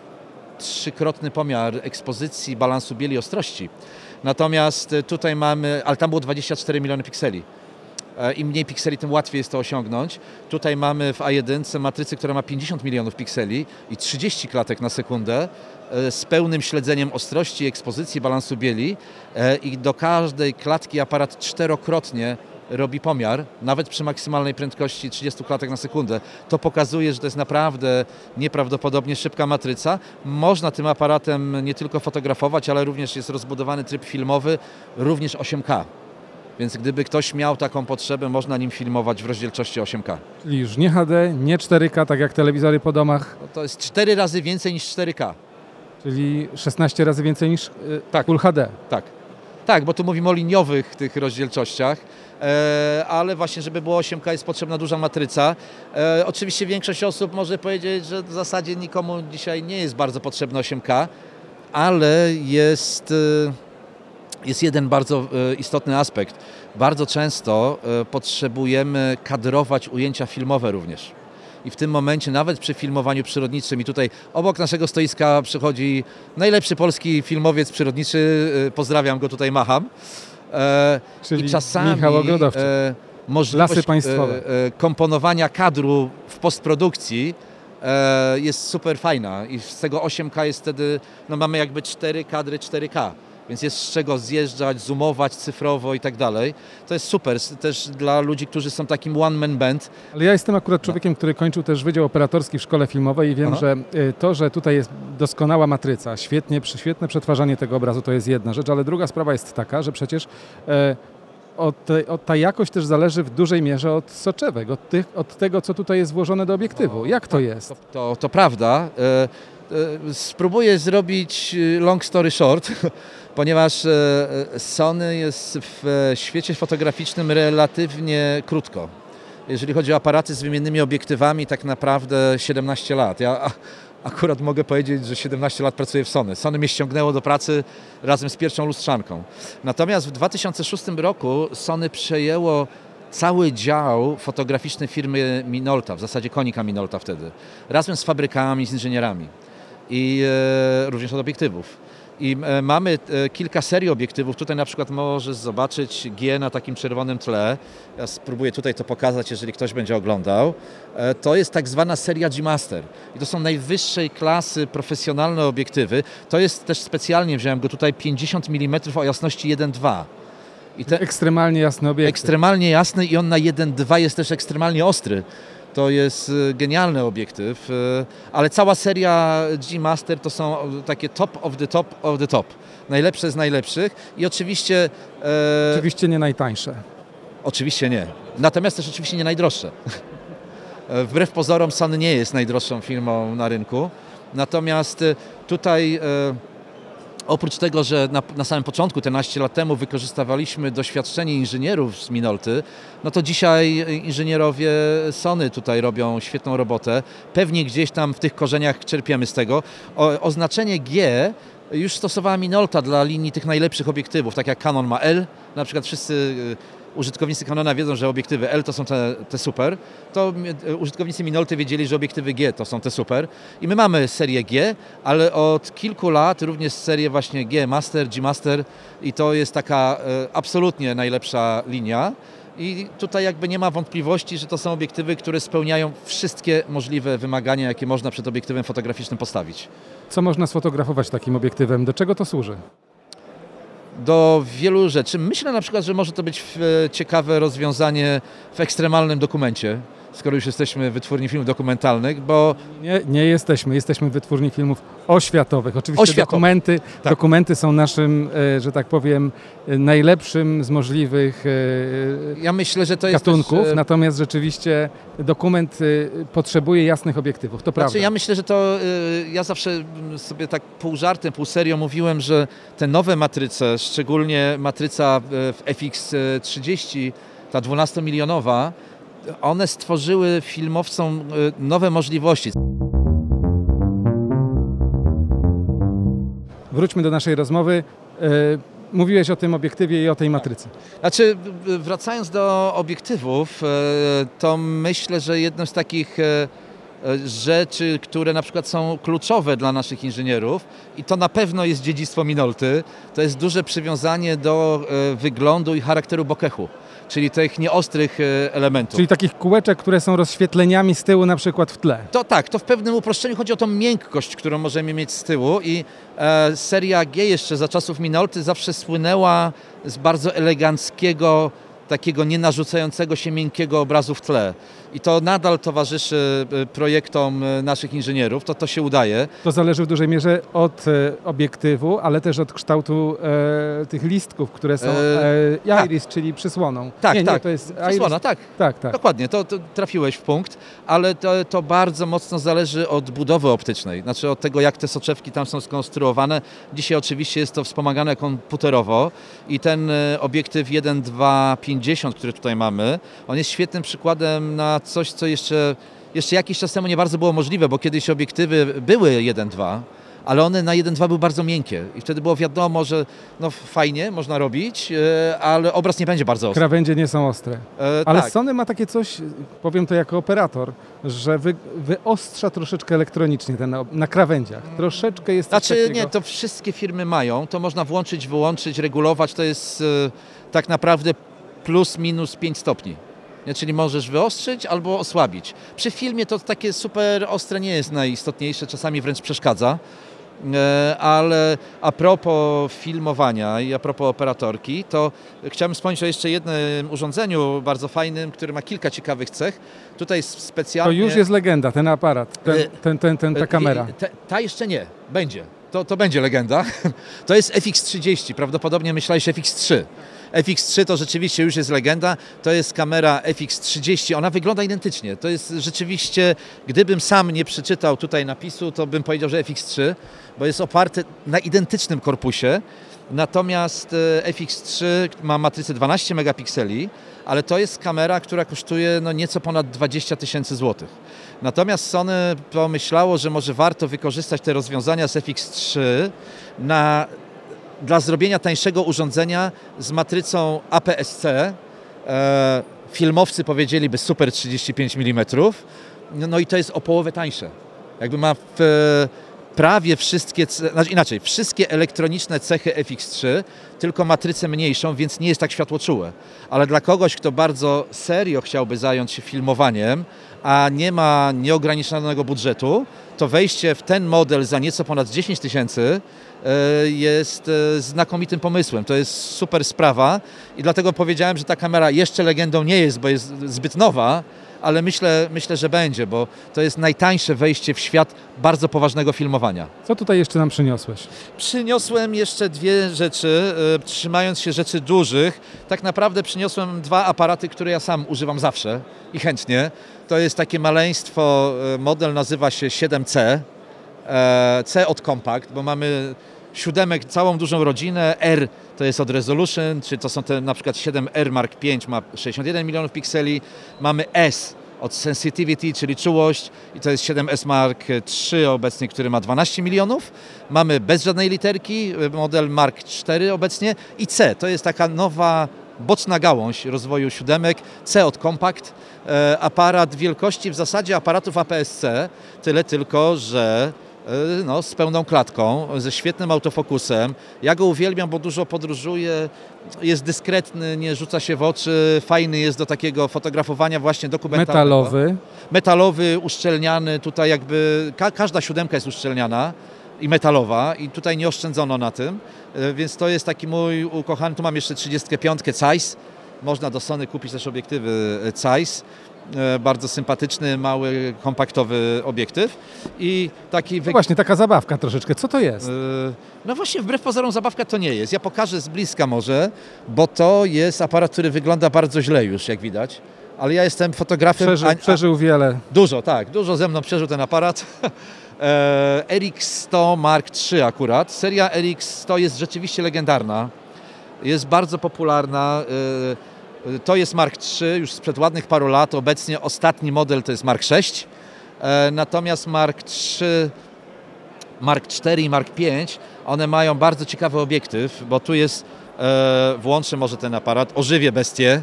trzykrotny pomiar ekspozycji, balansu bieli ostrości. Natomiast e, tutaj mamy, ale tam było 24 miliony pikseli. E, Im mniej pikseli, tym łatwiej jest to osiągnąć. Tutaj mamy w A1 matrycę, która ma 50 milionów pikseli i 30 klatek na sekundę e, z pełnym śledzeniem ostrości, ekspozycji, balansu bieli i do każdej klatki aparat czterokrotnie robi pomiar, nawet przy maksymalnej prędkości 30 klatek na sekundę. To pokazuje, że to jest naprawdę nieprawdopodobnie szybka matryca. Można tym aparatem nie tylko fotografować, ale również jest rozbudowany tryb filmowy, również 8K. Więc gdyby ktoś miał taką potrzebę, można nim filmować w rozdzielczości 8K.
Czyli już nie HD, nie 4K, tak jak telewizory po domach,
No To jest 4 razy więcej niż 4K.
czyli 16 razy więcej niż y,
Tak.
Full HD.
Tak. Tak, bo tu mówimy o liniowych tych rozdzielczościach, ale właśnie, żeby było 8K jest potrzebna duża matryca. E, oczywiście większość osób może powiedzieć, że w zasadzie nikomu dzisiaj nie jest bardzo potrzebne 8K, ale jest, e, jest jeden bardzo e, istotny aspekt. Bardzo często e, potrzebujemy kadrować ujęcia filmowe również. I w tym momencie, nawet przy filmowaniu przyrodniczym, i tutaj obok naszego stoiska przychodzi najlepszy polski filmowiec przyrodniczy, e, pozdrawiam go tutaj, macham. E,
Czyli
I czasami
Michał Ogrodowczyk.
e, możliwość
Lasy państwowe.
e, e, komponowania kadru w postprodukcji e, jest super fajna i z tego 8K jest wtedy, no mamy jakby 4 kadry 4K. Więc jest z czego zjeżdżać, zoomować cyfrowo i tak dalej. To jest super też dla ludzi, którzy są takim one-man band.
Ale ja jestem akurat człowiekiem, który kończył też Wydział Operatorski w Szkole Filmowej i wiem,
Aha.
że y, to, że tutaj jest doskonała matryca, świetnie, świetne przetwarzanie tego obrazu to jest jedna rzecz, ale druga sprawa jest taka, że przecież e, od, te, od ta jakość też zależy w dużej mierze od soczewek, od, tych, od tego, co tutaj jest włożone do obiektywu. Jak to jest?
To, to, to prawda. E, e, Spróbuję zrobić e, long story short, ponieważ e, e, Sony jest w e, świecie fotograficznym relatywnie krótko. Jeżeli chodzi o aparaty z wymiennymi obiektywami, tak naprawdę 17 lat. Ja akurat mogę powiedzieć, że 17 lat pracuję w Sony. Sony mnie ściągnęło do pracy razem z pierwszą lustrzanką. Natomiast w 2006 roku Sony przejęło cały dział fotograficzny firmy Minolta, w zasadzie konika Minolta wtedy, razem z fabrykami, z inżynierami i e, również od obiektywów. I e, mamy e, kilka serii obiektywów. Tutaj na przykład możesz zobaczyć G na takim czerwonym tle. Ja spróbuję tutaj to pokazać, jeżeli ktoś będzie oglądał. E, to jest tak zwana seria G-Master. I to są najwyższej klasy profesjonalne obiektywy. To jest też specjalnie, wziąłem go tutaj 50 mm o jasności 1.2. I te,
Ekstremalnie jasny obiekt.
ekstremalnie jasny i on na 1.2 jest też ekstremalnie ostry. To jest y, genialny obiektyw, y, ale cała seria G-Master to są y, takie top of the top of the top. Najlepsze z najlepszych i oczywiście, e,
Oczywiście nie najtańsze.
oczywiście nie. Natomiast też oczywiście nie najdroższe. Wbrew pozorom Sony nie jest najdroższą firmą na rynku. Natomiast tutaj Oprócz tego, że na, na samym początku, te naście lat temu, wykorzystywaliśmy doświadczenie inżynierów z Minolty, no to dzisiaj inżynierowie Sony tutaj robią świetną robotę. Pewnie gdzieś tam w tych korzeniach czerpiemy z tego. O, oznaczenie G już stosowała Minolta dla linii tych najlepszych obiektywów, tak jak Canon ma L, na przykład wszyscy użytkownicy Canona wiedzą, że obiektywy L to są te, te super, to y, użytkownicy Minolty wiedzieli, że obiektywy G to są te super. I my mamy serię G, ale od kilku lat również serię właśnie G Master, G Master i to jest taka y, absolutnie najlepsza linia. I tutaj jakby nie ma wątpliwości, że to są obiektywy, które spełniają wszystkie możliwe wymagania, jakie można przed obiektywem fotograficznym postawić.
Co można sfotografować takim obiektywem? Do czego to służy?
Do wielu rzeczy. Myślę na przykład, że może to być e, ciekawe rozwiązanie w ekstremalnym dokumencie, skoro już jesteśmy wytwórni filmów dokumentalnych, bo
Nie, nie jesteśmy, jesteśmy wytwórni filmów oświatowych. Oczywiście
Oświatowych.
dokumenty,
Tak.
dokumenty są naszym, e, że tak powiem, e, najlepszym z możliwych e,
ja myślę, że to jest
gatunków,
też,
natomiast rzeczywiście dokument potrzebuje jasnych obiektywów, to prawda.
Znaczy, ja myślę, że to ja zawsze sobie tak pół żartem, pół serio mówiłem, że te nowe matryce, szczególnie matryca w FX30, ta 12-milionowa, one stworzyły filmowcom y, nowe możliwości.
Wróćmy do naszej rozmowy. E, Mówiłeś o tym obiektywie i o tej matrycy.
Znaczy, wracając do obiektywów, e, to myślę, że jedną z takich rzeczy, które na przykład są kluczowe dla naszych inżynierów i to na pewno jest dziedzictwo Minolty, to jest duże przywiązanie do wyglądu i charakteru bokechu, czyli tych nieostrych e, elementów.
Czyli takich kółeczek, które są rozświetleniami z tyłu na przykład w tle.
To tak, to w pewnym uproszczeniu chodzi o tą miękkość, którą możemy mieć z tyłu i e, seria G jeszcze za czasów Minolty zawsze słynęła z bardzo eleganckiego, takiego nienarzucającego się miękkiego obrazu w tle. I to nadal towarzyszy e, projektom e, naszych inżynierów, to to się udaje.
To zależy w dużej mierze od e, obiektywu, ale też od kształtu e, tych listków, które są
e,
tak. iris, tak. czyli przysłoną.
Tak,
nie,
tak.
Nie, to jest iris.
Przysłona, tak.
tak, tak.
Dokładnie, to, to trafiłeś w punkt, ale to, to, bardzo mocno zależy od budowy optycznej, znaczy od tego, jak te soczewki tam są skonstruowane. Dzisiaj oczywiście jest to wspomagane komputerowo i ten obiektyw 1, 2, 5, 80, który tutaj mamy, on jest świetnym przykładem na coś, co jeszcze, jeszcze jakiś czas temu nie bardzo było możliwe, bo kiedyś obiektywy były 1.2, ale one na 1.2 były bardzo miękkie i wtedy było wiadomo, że no fajnie, można robić, e, ale obraz nie będzie bardzo ostry.
Krawędzie nie są ostre.
E,
ale
tak.
Sony ma takie coś, powiem to jako operator, że wy, wyostrza troszeczkę elektronicznie ten, na, na krawędziach. Troszeczkę jest
Znaczy
takiego...
nie, to wszystkie firmy mają, to można włączyć, wyłączyć, regulować, to jest e, tak naprawdę plus minus 5 stopni. Nie, Czyli możesz wyostrzyć albo osłabić. Przy filmie to takie super ostre nie jest najistotniejsze, czasami wręcz przeszkadza. E, Ale a propos filmowania i a propos operatorki, to chciałem wspomnieć o jeszcze jednym urządzeniu bardzo fajnym, który ma kilka ciekawych cech. Tutaj
To
specjalnie...
już jest legenda, ten aparat, ten,
E,
ten, ten, ten, ta
E,
kamera.
Te, ta jeszcze nie, będzie. To, to będzie legenda. To jest FX30, prawdopodobnie myślałeś FX3. FX3 to rzeczywiście już jest legenda, to jest kamera FX30, ona wygląda identycznie. To jest rzeczywiście, gdybym sam nie przeczytał tutaj napisu, to bym powiedział, że FX3, bo jest oparte na identycznym korpusie. Natomiast e, FX3 ma matrycę 12 megapikseli, ale to jest kamera, która kosztuje no, nieco ponad 20 tysięcy złotych. Natomiast Sony pomyślało, że może warto wykorzystać te rozwiązania z FX3 na, dla zrobienia tańszego urządzenia z matrycą APS-C. E, filmowcy powiedzieliby super 35 mm. No, no i to jest o połowę tańsze. Jakby ma w, e, prawie wszystkie, znaczy inaczej, wszystkie elektroniczne cechy FX3, tylko matrycę mniejszą, więc nie jest tak światłoczułe. Ale dla kogoś, kto bardzo serio chciałby zająć się filmowaniem, a nie ma nieograniczonego budżetu, to wejście w ten model za nieco ponad 10 tysięcy jest e, znakomitym pomysłem. To jest super sprawa i dlatego powiedziałem, że ta kamera jeszcze legendą nie jest, bo jest zbyt nowa, ale myślę, myślę, że będzie, bo to jest najtańsze wejście w świat bardzo poważnego filmowania.
Co tutaj jeszcze nam przyniosłeś?
Przyniosłem jeszcze dwie rzeczy, e, trzymając się rzeczy dużych. Tak naprawdę przyniosłem dwa aparaty, które ja sam używam zawsze i chętnie. To jest takie maleństwo, e, model nazywa się 7C, e, C od Compact, bo mamy siódemek, całą dużą rodzinę, R to jest od Resolution, czy to są te na przykład 7R Mark V ma 61 milionów pikseli, mamy S od Sensitivity, czyli czułość i to jest 7S Mark III obecnie, który ma 12 milionów. Mamy bez żadnej literki, model Mark IV obecnie. I C, to jest taka nowa boczna gałąź rozwoju siódemek, C od Compact, e, aparat wielkości w zasadzie aparatów APS-C, tyle tylko, że e, no, z pełną klatką, ze świetnym autofokusem. Ja go uwielbiam, bo dużo podróżuje, jest dyskretny, nie rzuca się w oczy, fajny jest do takiego fotografowania właśnie dokumentalnego.
Metalowy.
Metalowy, uszczelniany, tutaj jakby ka każda siódemka jest uszczelniana i metalowa i tutaj nie oszczędzono na tym, e, więc to jest taki mój ukochany, tu mam jeszcze 35 Zeiss, można do Sony kupić też obiektywy e, Zeiss, bardzo sympatyczny, mały, kompaktowy obiektyw i taki...
No właśnie, taka zabawka troszeczkę. Co to jest?
E, No właśnie, wbrew pozorom zabawka to nie jest. Ja pokażę z bliska może, bo to jest aparat, który wygląda bardzo źle już, jak widać. Ale ja jestem fotografem...
Przeżył,
a- a-
przeżył wiele.
Dużo, tak. Dużo ze mną przeżył ten aparat. E, RX100 Mark III akurat. Seria RX100 jest rzeczywiście legendarna. Jest bardzo popularna. To jest Mark III już sprzed ładnych paru lat. Obecnie ostatni model to jest Mark VI. E, Natomiast Mark III, Mark IV i Mark V, one mają bardzo ciekawy obiektyw, bo tu jest, e, włączę może ten aparat, ożywię bestię,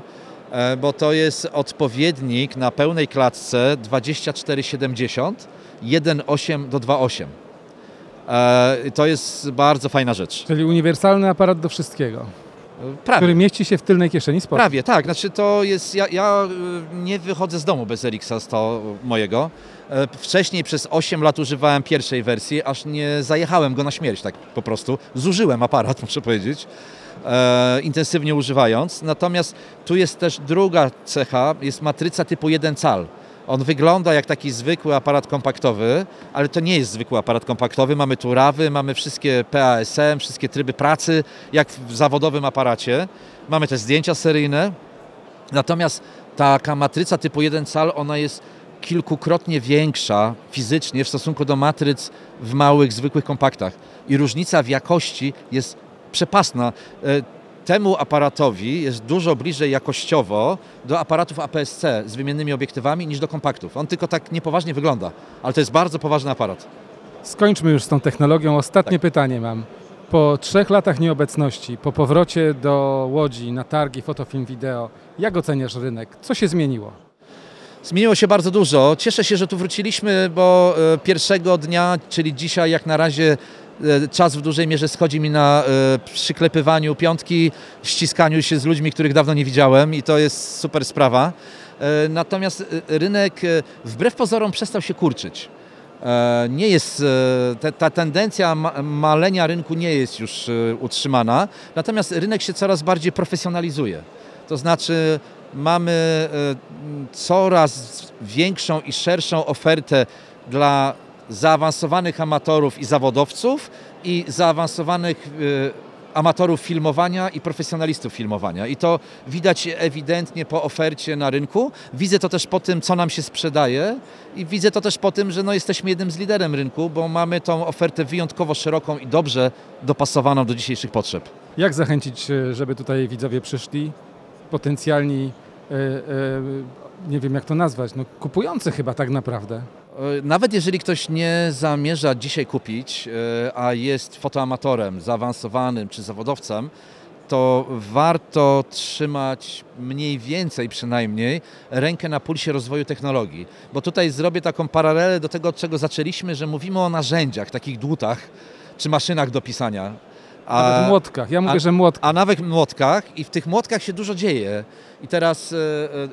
e, bo to jest odpowiednik na pełnej klatce 2470 1.8 do 2.8. E, To jest bardzo fajna rzecz.
Czyli uniwersalny aparat do wszystkiego,
Prawie.
który mieści się w tylnej kieszeni sportu.
Prawie, tak. Znaczy to jest, ja, ja y, nie wychodzę z domu bez Erixa 100 mojego. E, Wcześniej przez 8 lat używałem pierwszej wersji, aż nie zajechałem go na śmierć tak po prostu. Zużyłem aparat, muszę powiedzieć, e, intensywnie używając. Natomiast tu jest też druga cecha, jest matryca typu 1 cal. On wygląda jak taki zwykły aparat kompaktowy, ale to nie jest zwykły aparat kompaktowy. Mamy tu rawy, mamy wszystkie PASM, wszystkie tryby pracy, jak w zawodowym aparacie. Mamy też zdjęcia seryjne. Natomiast taka matryca typu 1 cal, ona jest kilkukrotnie większa fizycznie w stosunku do matryc w małych, zwykłych kompaktach. I różnica w jakości jest przepasna. Temu aparatowi jest dużo bliżej jakościowo do aparatów APS-C z wymiennymi obiektywami niż do kompaktów. On tylko tak niepoważnie wygląda, ale to jest bardzo poważny aparat.
Skończmy już z tą technologią. Ostatnie
Tak.
pytanie mam. Po trzech latach nieobecności, po powrocie do Łodzi na targi Fotofilm Video, jak oceniasz rynek? Co się zmieniło?
Zmieniło się bardzo dużo. Cieszę się, że tu wróciliśmy, bo e, pierwszego dnia, czyli dzisiaj jak na razie czas w dużej mierze schodzi mi na e, przyklepywaniu piątki, ściskaniu się z ludźmi, których dawno nie widziałem i to jest super sprawa. E, Natomiast e, rynek e, wbrew pozorom przestał się kurczyć. E, Nie jest, e, ta, ta tendencja ma- malenia rynku nie jest już e, utrzymana, natomiast rynek się coraz bardziej profesjonalizuje. To znaczy mamy e, coraz większą i szerszą ofertę dla zaawansowanych amatorów i zawodowców i zaawansowanych e, amatorów filmowania i profesjonalistów filmowania. I to widać ewidentnie po ofercie na rynku. Widzę to też po tym, co nam się sprzedaje i widzę to też po tym, że no jesteśmy jednym z liderem rynku, bo mamy tą ofertę wyjątkowo szeroką i dobrze dopasowaną do dzisiejszych potrzeb.
Jak zachęcić, e, żeby tutaj widzowie przyszli? Potencjalni, e, e, nie wiem jak to nazwać, no, kupujący chyba tak naprawdę.
E, Nawet jeżeli ktoś nie zamierza dzisiaj kupić, e, a jest fotoamatorem zaawansowanym czy zawodowcem, to warto trzymać mniej więcej przynajmniej rękę na pulsie rozwoju technologii. Bo tutaj zrobię taką paralelę do tego, od czego zaczęliśmy, że mówimy o narzędziach, takich dłutach czy maszynach do pisania.
Nawet w młotkach. Ja mówię,
a-
że młotkach.
a nawet młotkach i w tych młotkach się dużo dzieje. I teraz e,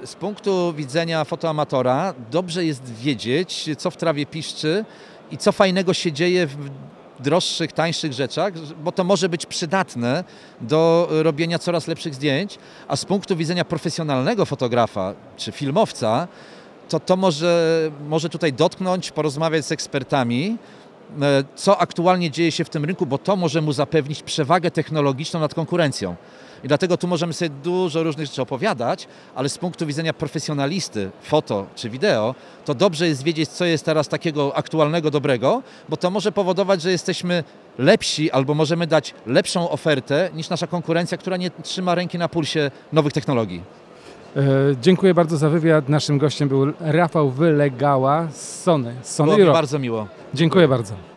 e, z punktu widzenia fotoamatora dobrze jest wiedzieć, co w trawie piszczy i co fajnego się dzieje w droższych, tańszych rzeczach, bo to może być przydatne do robienia coraz lepszych zdjęć, a z punktu widzenia profesjonalnego fotografa czy filmowca, to to może, może tutaj dotknąć, porozmawiać z ekspertami, co aktualnie dzieje się w tym rynku, bo to może mu zapewnić przewagę technologiczną nad konkurencją. I dlatego tu możemy sobie dużo różnych rzeczy opowiadać, ale z punktu widzenia profesjonalisty, foto czy wideo, to dobrze jest wiedzieć, co jest teraz takiego aktualnego, dobrego, bo to może powodować, że jesteśmy lepsi albo możemy dać lepszą ofertę niż nasza konkurencja, która nie trzyma ręki na pulsie nowych technologii.
E, dziękuję bardzo za wywiad. Naszym gościem był Rafał Wylegała z Sony. z Sony
Było mi bardzo miło.
Dziękuję bardzo.